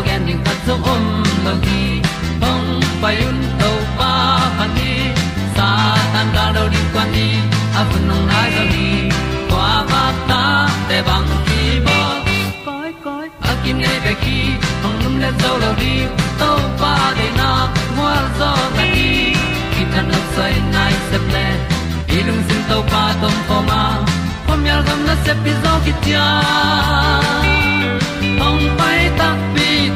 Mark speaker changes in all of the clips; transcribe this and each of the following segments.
Speaker 1: tu pi zo gen ding zo om lo gi hong pai un to pa pa ni sa tan da do di kwan ni a bu nong nai zo ni kwa ba ta te bang ki bo koi koi a kim nei be ki hong lum le zo lo di to pa de na mo zo ta ni ki tan no sai nai se ple ilung sin to pa tom ko ma. Pom yal gam na se pi zo ki tia hong pai ta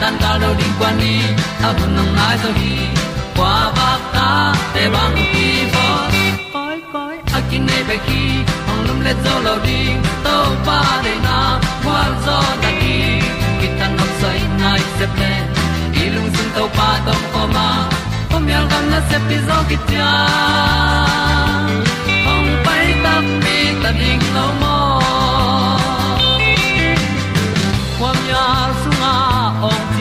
Speaker 1: tan cao lo ding kwan đi, ta bu nang mai zo gi qua ba ta te bang ki bo koi koi a kin nei be ki ong lum le zo lo ding to pa de na kwa zo ta ki ki tan nok sai nai se ple i lung sun to pa tom ko ma. Ko myal gam na se pi zo ki tia ong pai ta mi ta ding lo mo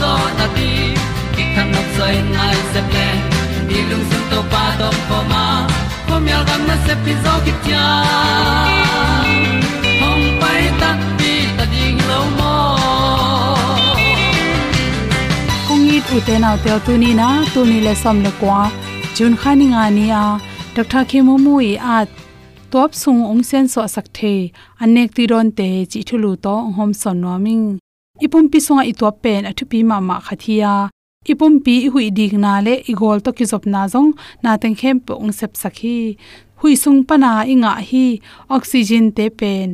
Speaker 1: zo na ti ki kan nok sai nai se ple ni lung sun to pa to pa ma. Ko myal gam na se pi zo ki tia hom pai ta ti ta ding lo mo
Speaker 2: kung i tu te na te tu ni na tu ni le som le kwa jun khani nga ni a dr khemu mu i a top sung ong sen so sak the anek ti ron te chi thulu to hom son no ming ipum pi songa itwa pen athu pi ma ma khathia. Ipum pi hui dik na le igol to kizop na zong na teng khem pe ung sep sakhi. Hui sung pana inga hi oxygen te pen.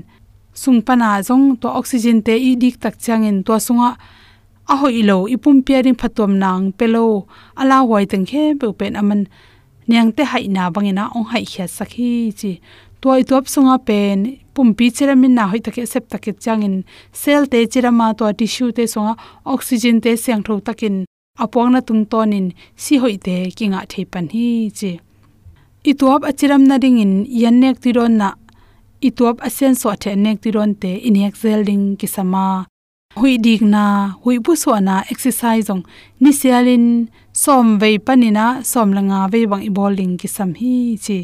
Speaker 2: Sung pana zong to oxygen te i dik tak changin to sunga. A hoi lo ipum piaring phatom nang pelo. Ala hoi teng khe pe pen aman. Nyang te hai na bangina ong hai khia sakhi chi. Toy top sunga pen pumpi chiramin na hoi take sep take changin. Cell te chirama to tissue te songa, oxygen te siang tho takin. Apong na tung tonin, si hoi te kinga thei pan hi chi. Ituap achiram na ding in yannek tiron na. Ituap asen so the nek tiron te inek zelding kisama hui dik na, hui bu so na exercise ong. Ni sialin, som vei panina, som langa ve bang i bowling ki sam hi chi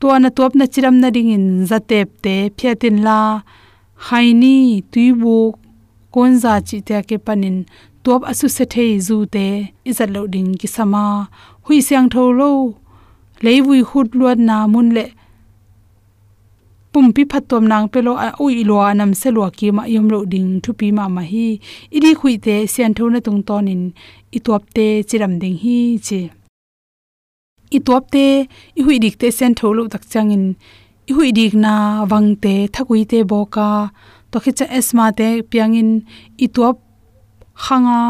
Speaker 2: to na top na chiram na ding in zatep te phiatin la haini tuibu konza chi te ke panin top asu se thei zu te izat lo ding ki sama. Hui siang tho lo leibui hut luat na mun le pumpi phatom nang pelo a ui lo anam se lo ki ma yom lo ding thu pi ma ma hi. Idi khui te sian tho na tung ton i top te chiram ding hi chi i top te i hui dik te sen tholo tak changin. I hui dik na wang te, thakui te boka. To khicha esma te piangin i top khanga.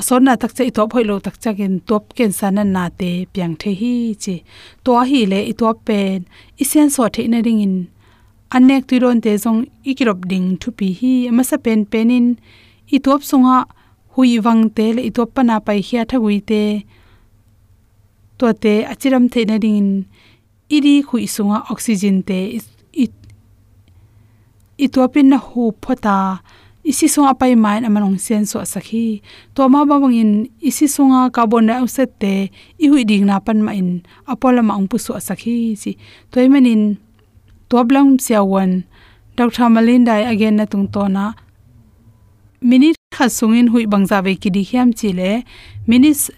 Speaker 2: Asor na tak che i top hoilo tak changin. Top ken sanan na te piang the hi chi. To hi le i top pen. I sen so the na ring in anek tu ron te jong ikirop ding thu pi hi. Amasa pen penin. I top sunga hui wang te le i top pana pai hia thagui te to te achiram the na ring iri khui sunga oxygen te i i to pin na hu phota isi sunga pai main amanong sen so sakhi to ma bawangin isi sunga carbon dioxide te i hui ding na pan ma in apola ma ong pu so sakhi chi toimanin toblam siawan dr malin again na tung to na minute kha hui bangza ve ki di hiam chile, minute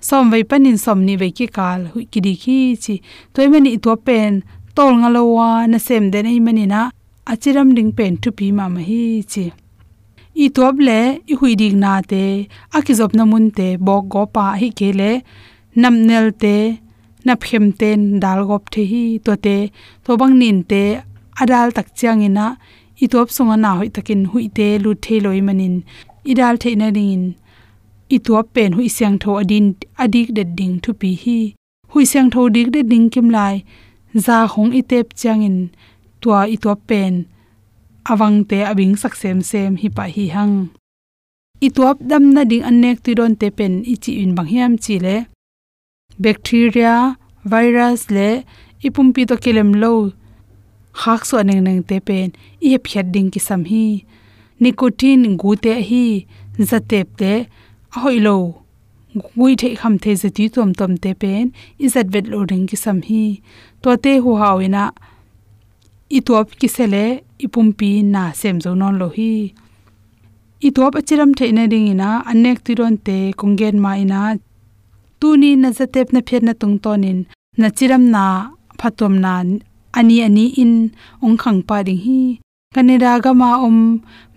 Speaker 2: som vai panin som ni ve ki kal hu ki di khi chi toy toimani to pen tol nga lo wa na sem de nei mani na achiram ding pen tu pi ma ma hi chi i top le i hui ding na te, akizop na mun te, bok go pa hi ke le nam nel te na phem ten dal gop the hi to te to bang nin te, adal tak chiang ina i top songa na hoi takin hui te, lu the loi manin idal the na rin i tua pen hui siang tho adin, adik de ding thu pi hi. Hui siang tho dik de ding kim lai. Za hong i tep chang in tua i tua pen awang te abing sak sem sem hi pa hi hang. I tua dam na ding anek ti don te pen i chi in bang hiam chi le. Bacteria, virus le, ipum pi to kelem lo. Khak so neng neng te pen i hep phiat ding ki sam hi. Nicotine gu te hi. Zatep te hoi lo. Gui the kham the zati tom tom te pen. Izat vet lo ring ki sam hi. To te hu hawina e i top ki sele ipum pi na sem zo non lo hi. I top achiram the e na ding ina anek tiron te, kongen ma ina tuni na zatep na phet na tung tonin na chiram na phatom na, ani ani in, ong khang pa ding hi kanira gama om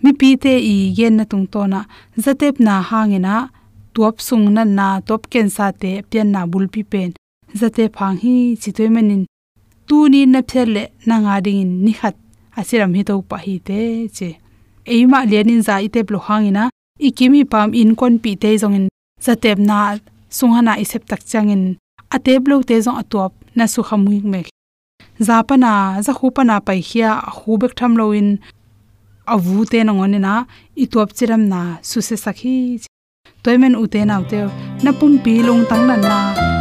Speaker 2: mi pi te i gen na tung to na zatep na hangena top sung na na top ken sa te pian na bul pi pen. Zate phang hi chitoi manin tu ni na phele na nga ding ni khat. Asiram hi to pa hi te che. Eima lenin za ite blo hangina ikimi pam in kon pi te jong in. Zatep na sunghana isep tak changin ate blo te jong atop na su khamui mek zapana za khupana pai khia khubek tham loin avu te na ngone na itop chiram na su se sakhi. Toimen ute na te na pum pi long tang na na,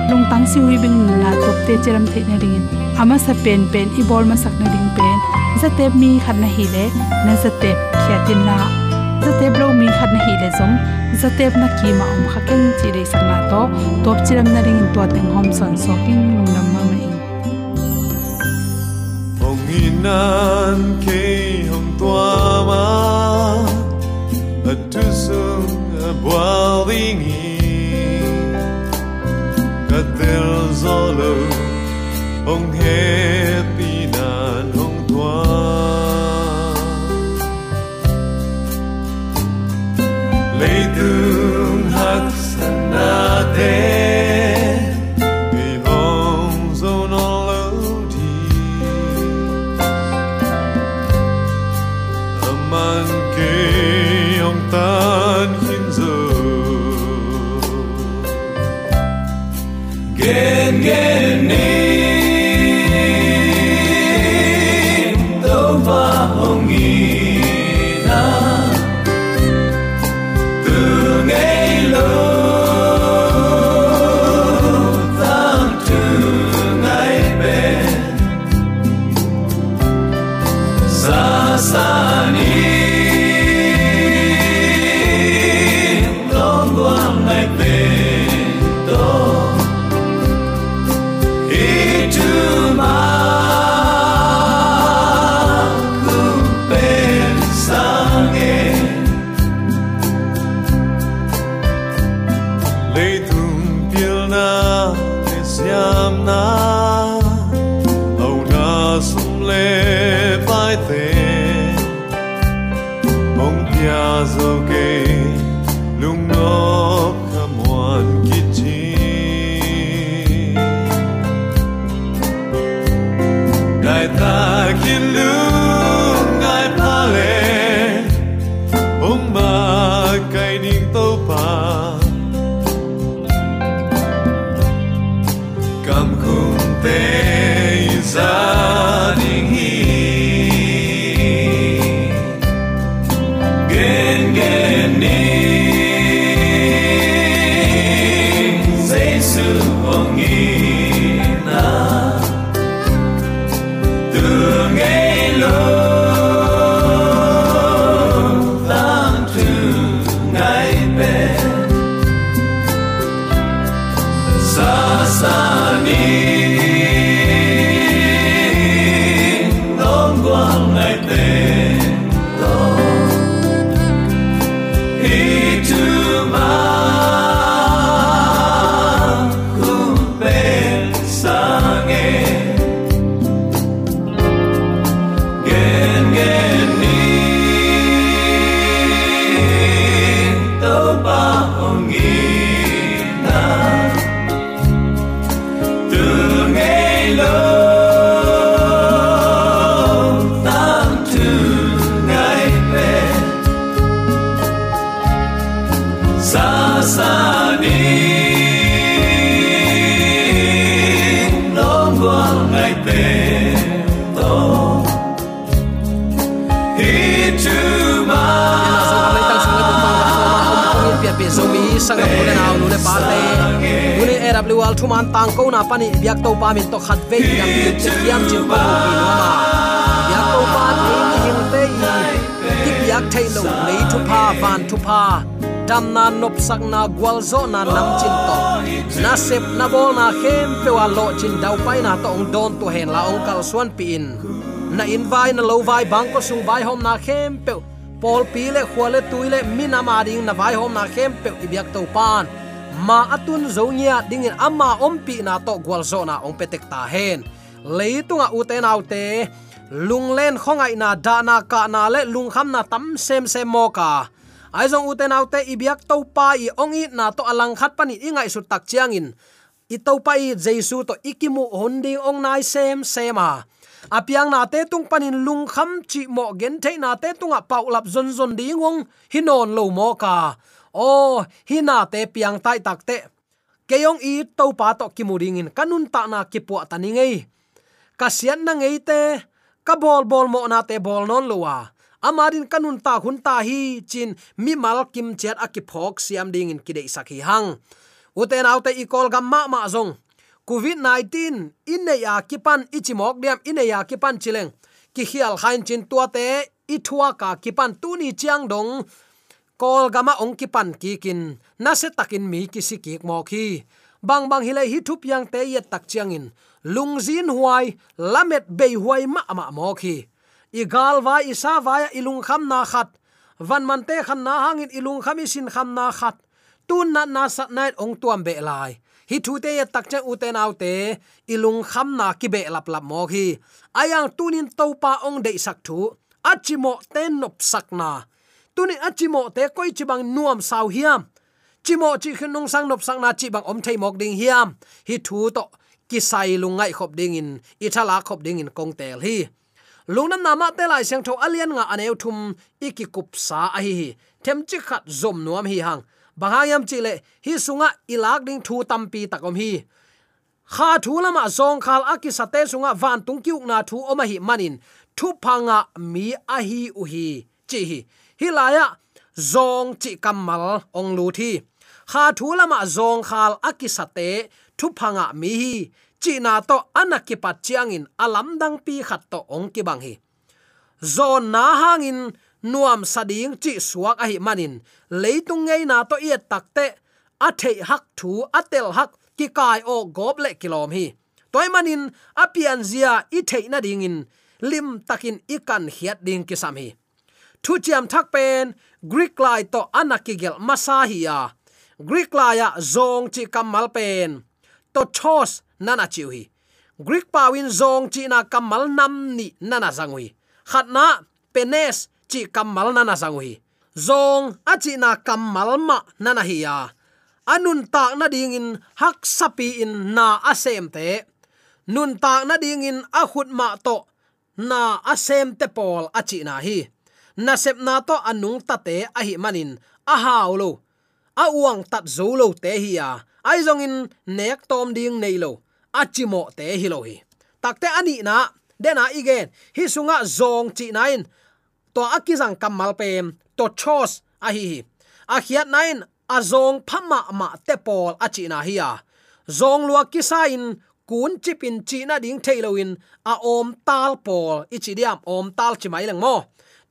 Speaker 2: long tang si hui bing na, top te chiram the na ring ama sa pen pen, i bol ma sak na ding pen. Za te mi khat na hi le, na za te khia tin la za te blo mi khat na hi le zong, za te na ki ma om kha ken chi re sak na to, top chiram na ring to teng hom son sokin lung nam ma mai
Speaker 3: hong inan ke hong tua ma a tu sung ờ, a boalingi katel zolo hong happy nan hong tua leitung tương hắc gen gen ni nhà giàu kê lúc nó lu le
Speaker 4: naw le. Pa le era blu al thuman tang ko na pani biak to pa min to khat ve yang ti che yam chin pa ro pi no ma. Biak to pa ni ni him te i ki biak thai lo nei thu pa van thu pa dam na nop sak na gwal zo na nam chin to. Na sep na bol na khem pe wa lo chin dau pai na to ong don to hen la ong kal suan pi in. Na in vai na lo vai bang ko sung vai hom na khem pe. Pol pi le khwale tuile mina ma ding na vai hom na khem pe. Ibyak to pan ma atun zo dingin ding ama ompi na to gwal zo na ong petek ta hen. Leitunga uten autte lunglen khongai na da na ka na le lung kham na tam sem sem mo ka. Aizong uten autte ibyak to pa i ong i na to alang khat pani ingai su tak chiang in i to pa i jesu to ikimu honding ong nai sem sema apiang na te tung panin lung kham chi mo gen the na te tunga pau lap zon zon ding wong hinon lo mo ka o, hina te piang tai tak te. Keyong i to pa to kimuring in kanun ta na ki pu ta ni ngei kasian na ngei te, ka bol bol mo na te bol non lowa. Amarin kanun ta hun ta hi chin mi mal kim chet akiphok siam ding in kidei sakhi hang. Uten autte i kol gam ma ma zong. Covid 19 in ne ya kipan ichimok diam in ne ya kipan chileng. Ki hial khain chin tua te, i thua ka kipan tu ni chiang dong kol gama ong kipan ki kin, na se takin mi ki si ki mo khi bang bang hilai hi thup yang te yet tak chiang in. Lungzin huai, lamet be huai ma ma mo khi i gal wa i sa va ilung kham na khat. Van man te khan na hang hangin ilung kham sin kham na khat. Tun na na sat night ong tuam be lai. Hi thu te ya tak chang uten autte ilung kham na ki be lap lap mo hi ayang tunin topa ong de sak thu. Achimo ten nop sak na tuni achimo te koi chibang nuam sau hiam. Chimo chi khin nong sang nop sang na chi bang om thei mok ding hiam. Hi thu to ki sai lungai khop ding in, i thala khop ding in kong tel hi. Lungnam nama te lai sang tho alian nga aneu thum ikikup sa a hi them chi khat zom nuam hi hang. Bangayam chile hi sunga ilak ding thu tampi takom hi. Kha thu lama zong khal aki sate sunga van tung kiuk na thu oma hi manin. Thu phanga mi a hi u hi chi hi hi laya zong chi kamal, ong lu thi. Kha thu lama zong khal akisate thu phanga mi hi. Chi na to anaki pat chiang in alam dang pi khat to ong ki bang hi. Zon na hangin nuam sading chi suak a hi manin. Leitung ngei na to i takte a thei hak thu atel hak ki kai o gop le kilom hi. Toy manin, apian zia i thei na ding in lim takin ikan hiat ding ki sam hi thu chiam thak pen greek lai to anakigel Masahia greek lai ya zong chi kamal pen to chos nana chiu hi greek pawin zong chi na kamal nam ni nana zangui. Khatna penes chi kamal nana zangui. Zong achi na kamal ma nana hi ya anun ta na ding in hak sapi in na asem te. Nun ta na ding in a ma to na asem te pol achi na hi na sep na to anung ta te a hi manin. A haw lo. A uang tat zo lo te hi ya ai zong in nek tom ding nei lo. A chi mo te hi lo hi. Takte ani na. Dena igen hi sunga zong chi nain to akizang kamal pem to chos a hi hi. A khiat nain a zong phama ma te pol a chi na hi ya zong lua kisain kun chipin chi na ding thailoin a om tal pol. Ichi diam om tal chi mai lang mo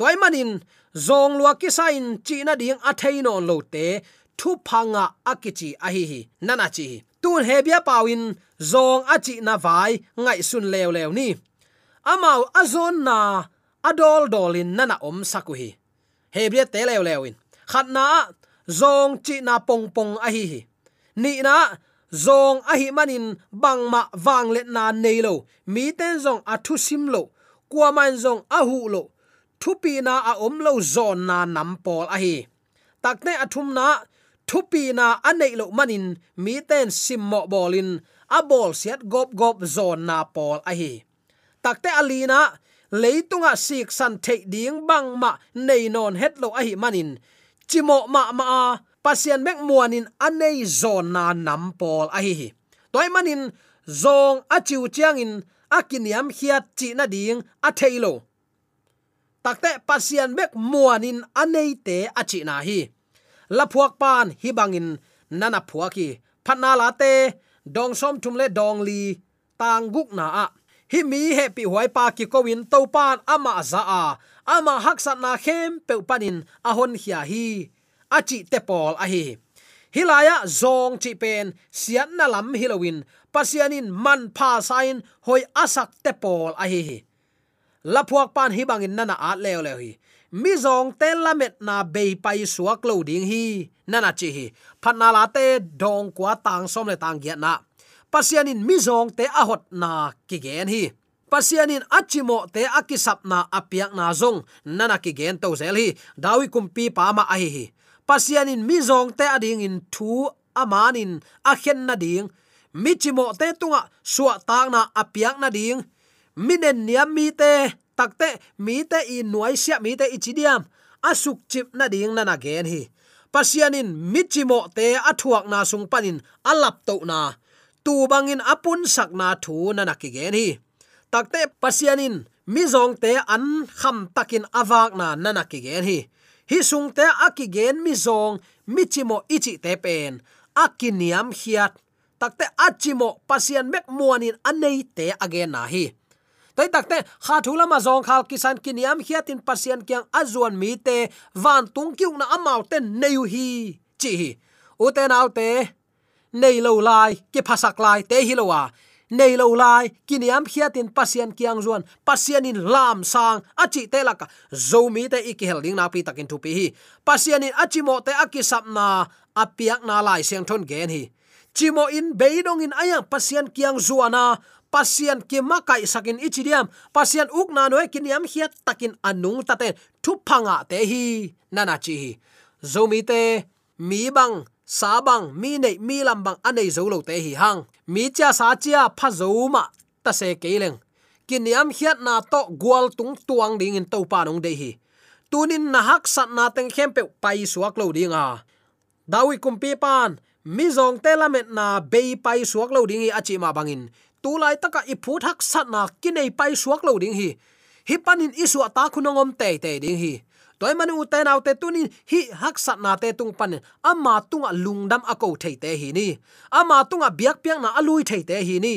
Speaker 4: toy manin, zong lua ki sain china ding atheino lo te, thu phanga akichi ahi hi nana chi tun hebia pawin zong achi na vai, ngai sun lew lew ni. Amau azon na adol dolin nana om sakuhi hebia te lew lewin khatna zong chi na pong pong ahi hi ni na, zong ahi manin bangma wang let na neilo mi ten zong athu sim lo. Kwa man zong ahu hu lo thupi na a om lo zon na nam pol a hi. Takne athum na thupi na anei lo manin, mi ten sim mo bolin, a bol siat gop gop zon na pol a hi. Takte alina leitunga sik san thei ding bang ma nei non het lo a hi manin. Chimo ma ma pasian mek muanin anei zon na nam pol a hi toy manin, zong achiu chiang in akiniam hiat chi na ding a thailo takte pasian bek muanin anei te a chi na hi. La phuak pan hi bangin nana phuaki phatna la te, dong som thum le dong li, tang guk na a. Hi mi he pi huai pa ki kowin to pan ama za a. Ama hak sat na khem pe panin a hon hia hi. Achi te pol a hi. Hilaya zong chi pen, sian na lam hilowin pasianin man pha sain hoi asak te pol a hi lapuak pan hi bangin nana at leo leo hi. Mi zong te lamet na be pai suak lo ding hi. Nana chi hi. Phatna la te dong kwa tang som le tang giat na. Pasianin mi zong te ahot na ki gen hi. Pasianin achimo te akisap na apiak na zong. Nana ki gen to zel hi. Dawi kumpi pa ma a hi. Pasianin mi zong te ading in thu amanin a khen na ding. Mi chimo te tunga suwa tang na apiak na ding minen niam mi te takte mi te i nuai sia mi te ichidiam asuk chip na ding na na gen hi. Pasianin michimo te athuak na sung panin alap to na. Tu bangin apun sak na thu na na ki gen hi. Takte pasianin mi zong te an kham takin awak na na na ki gen hi. Hi sung te akigen mi zong, mi chimo ichi te pen. Akiniam hiat. Takte achimo pasian mek muanin anei te again na hi toy takte kha thula ma zong khal kisan kiniam hiatin pasian kyang azuan mi te van tung kyung na amau ten neu hi. Chi hi nào autte nei lo lai ki phasak lai te hi lowa nei lo lai kiniam khiatin pasian kiang zuan pasian in lam sang achi te laka zomi te ikihel ding na pi takin thu pi hi. Pasian in achi mo te akisap na apiak na lai siang thon gen hi. Chimo in beidong in aya anh kiang zuana à? Pasian ki makai sakin ichidiam pasian uk na noe kiniam hiat takin anung tate thu phanga te hi. Nana chi hi. Zomi te, mi bang, sa bang, mi nei, mi lam bang, anei zo lo te hi hang. Mi cha sa chia pha zo ma, ta se keleng kiniam hiat na to gwal tung tuang ding in to pa nong de hi. Tunin na hak sat na teng khem pe pai suak lo ding a. Dawi kumpi pan, mi zong telamet na bei pai suak lo ding hi achi ma bangin tu lai taka i phu thak sat na kinai pai suak lo ding hi. Hi panin isu ta khunongom te te ding hi. Toy manu te naw te tunin hi hak sat na te tung pan ama tunga lungdam ako thei te hi ni. Ama tunga biak piak na alui thei te hi ni.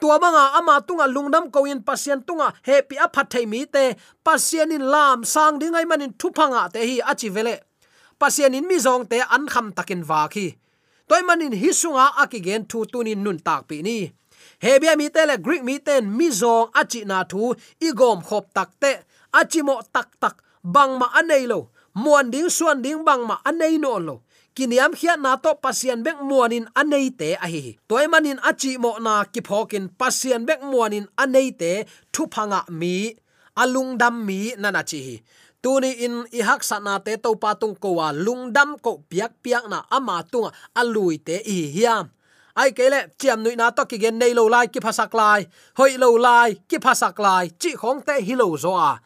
Speaker 4: Tua manga ama tunga lungdam ko in pasien tunga happy a phat thei mi te pasien in lam sang dingai manin thupanga te hi achi vele. Pasien in mi zong te an kham takin wa khi. Toy manin hi sunga akigen thu tunin nun tak pi ni hebia mi te le, greek mi ten mi zong achi na thu igom khop takte achimo tak tak, bang ma anei lo. Muan ding, suan ding, bang ma anei no lo. Kiniam khia na to pasian bek muanin anei te, a hi toy manin achi mo na ki phokin pasian bek muanin anei te, thu phanga mi alung dam mi nana chi hi. Tuni in ihak hak sana te, to patung ko wa lungdam ko piak piak na ama tunga alui te i hiam ai kele chiam nui na to ki gen nei lo lai ki phasak lai. Hoi lo lai ki phasak lai chi khong te hi lo zo a à.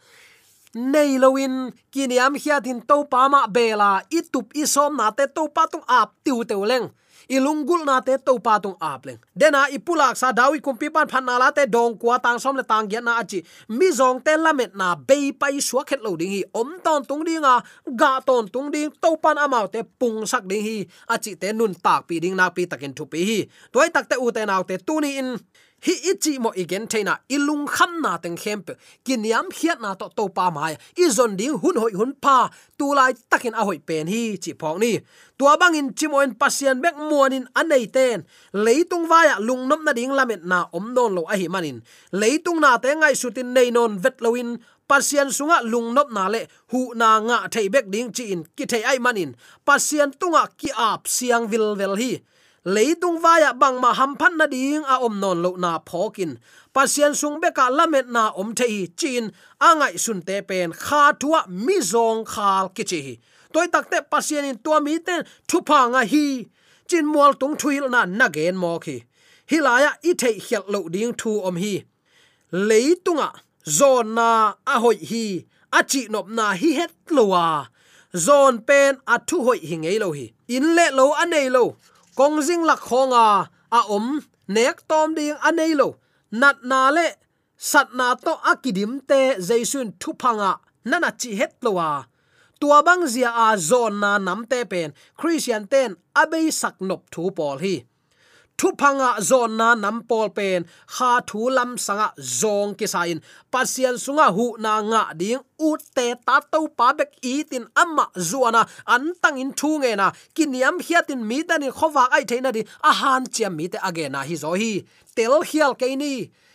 Speaker 4: nei loin kiniam hiatin to pa ma bela itup isom na te to pa tung ap tiu tiêu leng ilungul na te to pa tung ap dena ipulak sa dawi kumpi pan phan na la te dong kwa tang som le tang na achi. Mi zong te lamet na be pai suak het lo ding hi. Om ton tung ding a, ga ton tung ding to pan amau te pung sak ding hi. Achi te nun tak pi ding na pi takin thu pi hi. Toy tak te u te naw te tu ni in hi ichi mo igen theina ilung kham na teng khemp kiniam hiat na to to pa mai. I zon ding hun hoi hun pa. Tu lai takin a hoi pen hi, chi phok ni. Tua bangin chimoin pasian bek muanin anei ten. Leitung waya lungnom na ding lamet na om don lo a hi manin. Leitung na te ngai sutin nei non vet loin pasian sunga lungnop na le hu na nga thei bek ding chi in. Ki thei ai manin. Pasian tunga ki ap siang vil vel hi. Leitung vaya bang ma ham phan na ding a om non lo na phokin pasien sung be ka lamet na om thei chin angai sun te pen kha thua mi zong khal ki chi toy takte pasien in tua mi ten thu pa nga hi chin mol tung thuil na na gen mo khi hilaya i thei hial lo ding thu om hi leitunga zon na a hoi hi a chi nop na hi het lowa zon pen a thu hoi hi ngei lo hi in le lo anei lo kong jing lak khonga a om nek tom ding anei lo. Nat na le, sat na to akidim te jaisun thu phanga nana chi het lowa tua bang zia a zon na nam te pen, christian ten abei sak nop thu pol hi thu phanga zon na nam pol pen, kha thu lam sanga zong ki sain. Pasian sunga hu na nga ding u te ta to pa bek i tin amma zuana. An tang in thu nge na. Kiniam hiatin mi ta ni khowa ai theina di, a han chiam mi te age na hi zo hi. Tel hial ke ni.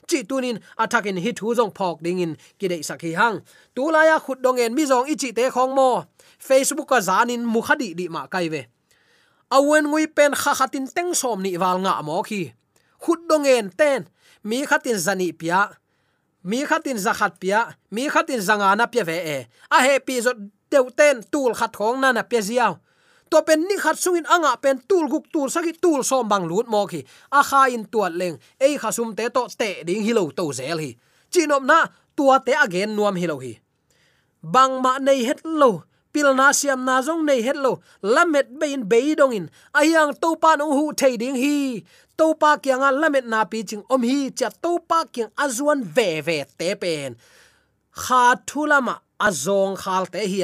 Speaker 4: Chi tunin attacking hi thu jong phok ding in. Ki dei sakhi hang. Tu la ya khut dong en mi jong chi te khong mo. Facebook ka zanin mukhadi di ma kai ve awen ngui pen kha khatin teng som ni wal nga mo khi. Khut dongen ten. Mi khatin zani pia. Mi khatin zakhat pia. Mi khatin zanga na pia ve e. A he pi zo teu ten tul khat khong na na pia ziaw. To pen ni khat sungin anga pen tul guk tul saki tul som bang lut mo khi. A kha in tuat leng. Ei kha sum te to te ding hilo to zel hi. Chinom na tua te again nuam hilo hi. Bang ma nei het lo pil na siam na jong nei het lo. Lamet bein beidong in. Ayang to pa no hu thei ding hi. To pa kyang a lamet na pi ching om hi. Cha to pa kyang azuan ve ve te pen. Kha thulama azong khal te hi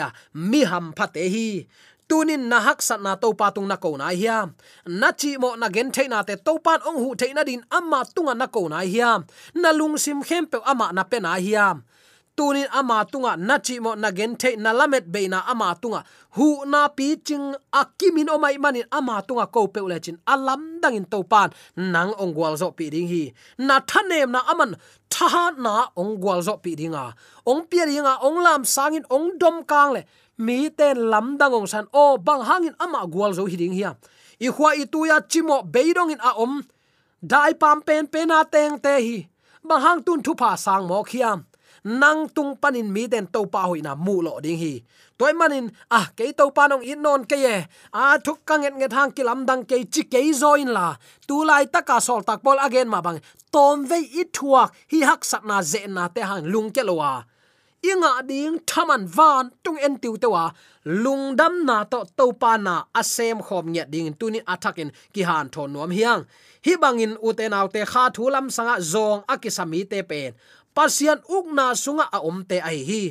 Speaker 4: mi ham pha te hi. Tunin na hak sat na to pa tung na ko na hiya na chi mo na gen thei na te to pan ong hu thei na din. Amma tunga na ko na hiya na lung sim khem pe ama na pe na hiya tunin ama tunga na chi mo na gen the na lamet be na ama tunga. Hu na pi ching akimin o mai manin ama tunga ko pe ule chin. Alam dang in to pan nang ongwal zo pi ding hi. Na thanem na aman tha na ongwal zo pi dinga ong pi ringa ong lam sangin, ong dom kang le. Mi ten lam dang ong san o bang hangin ama gwal zo hi ding hi i khwa i tu ya chimo beidong in a om. Dai pam pen pena teng te hi. Bang hang tun thu pa sang mo khiam nang tung panin mi den to pa hoina mu lo ding hi. Toy manin ah ke to pa nong in non ke ye. A thuk kang nget nget thang kilam dang ke chi ke zoin la. Tu lai ta ka sol tak bol again ma bang. Tom ve i thuak, hi hak sat na ze na te hang lung ke lowa inga ding, thaman van, tung en tiu te wa lungdam na to to pa na asem khom nya ding tuni athakin ki han thon nom hiang. Hi bangin uten autte kha thulam sanga zong akisami te pen pasian ukna sunga a omte ai hi.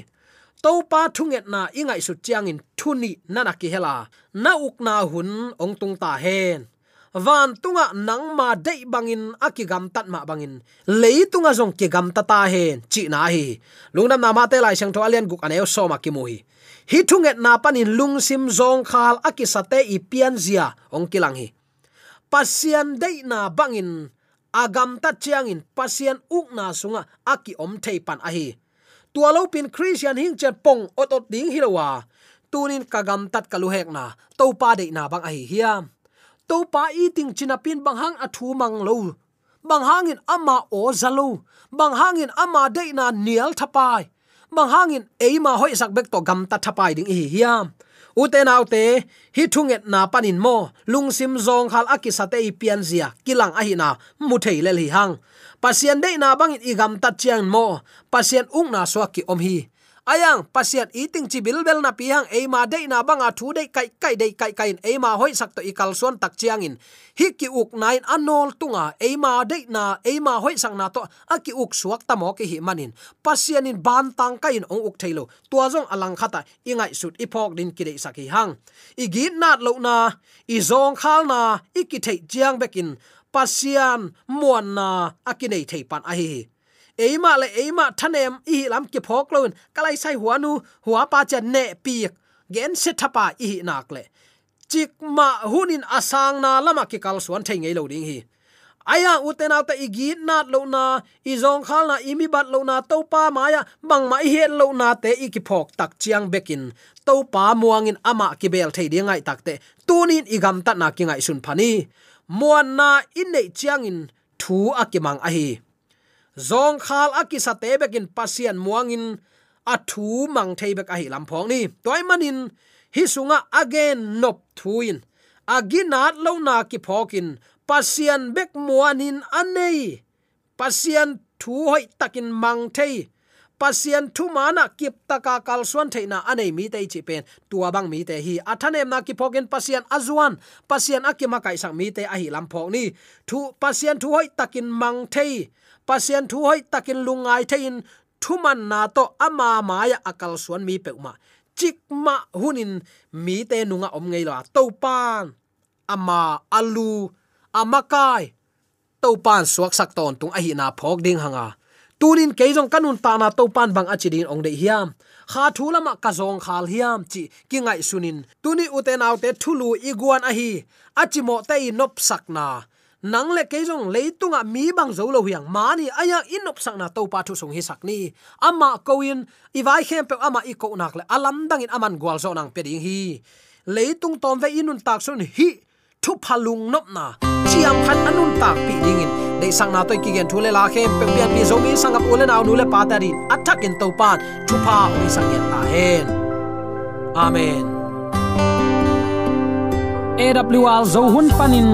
Speaker 4: To pa thunget na ingai su chiang in thuni nana ki hela. Na ukna hun ong tung ta hen. Van tunga nang ma dei bangin akigam tat ma bangin. Leitunga jong ki gam ta ta hen. Chi na hi. Lungnam na ma te lai sang tho alian guk aneu so ma ki mu hi. Hi thunget na panin lungsim zong khal akisate i pian zia ong kilang hi. Pasian dei na bangin agam ta chiang in pasien uk na sunga aki om thei pan a hi tua lo pin christian hing chen pong ot ot ding hilowa tunin kagam tat kalu hek na to pa de na bang a hi hiam to pa eating china pin bang hang a thu mang lo. Bang hangin ama o zalo bang hangin ama de na nial thapai. Bang hangin eima hoi sak bek to gam ta thapai ding hi hiam uten autte hi thunget na panin mo lungsim zong khal akisate ipian zia, kilang ahina muthei na le hi hang. Pasien dei na bangin igam tat chiang mo, pasien ung na swa ki om hi ayang pasiat eating chi bilbel na piang eima de na banga thu de kai kai de kai kai eima hoi sak to ikal suan tak chiang in hi ki uk nain anol tunga, eima de na, eima hoi sak na to aki uk suak tamo ki hi manin. Pasian in ban tang kai in ong uk thailo tua jong alang khata, ingai sut ipok din ki de saki hang. Igi nat lo na, i zong khal na iki thei chiang bekin. Pasian muan na akinei thei pan a hi eima le eima thanem i lam ki phok loin kalai sai huanu huwa pa cha ne pi gen se thapa i nak le. Chik ma hunin asang na lama ki kal suan thei ngei lo ding hi. Aya uten auta igi nat lo na, i zong khal na imi bat lo na to pa maya bang mai he lo na te i ki phok tak chiang bekin to pa muangin ama ki bel thei dingai takte tunin igam ta na kingai sun phani muan na in nei chiang in, thu akimang ahi hi zong khal akisa tebekin pasian muangin athu mang thebek a hi lampong ni. Toy manin hi sunga again nop thuin aginat lo na ki phokin pasian bek muanin anei pasian thu hoi takin mang thei. Pasian thu mana kip taka kal suan theina anei mi te chi pen. Tua bang mi te hi athanem na ki phokin pasian azuan pasian akima kai sang mi te a hi lampong ni. Thu pasian thu hoi takin mang thei pasien thu hoi takin lungai thein thuman na to ama maya akal suan mi peuma chikma hunin mi te nunga om ngei la. To pan ama alu amakai to pan suak sak ton tung ahi na phok ding hanga. Tunin keijong kanun ta na to pan bang achidin ong de hiam. Kha thulama ka zong khal hiam chi kingai sunin. Tuni uten autte thulu iguan ahi. Achimo tei nop sakna nang le keizong leitunga mi bang zo lo hiang mani aya inop sang na to pa thu sung hi sak ni ama koin iwai khem pe ama i ko nak le alam dang in aman gwal zo nang pe ding hi leitung tom ve inun tak sun hi thu phalung nop na chiam khan anun tak pi ding in de sang na to ki gen thu le la khem pe pian pi zo mi sang ap ule na nu le pa ta ri attack in to pa thu pa ui sang yan ta hen amen AWR zo hun panin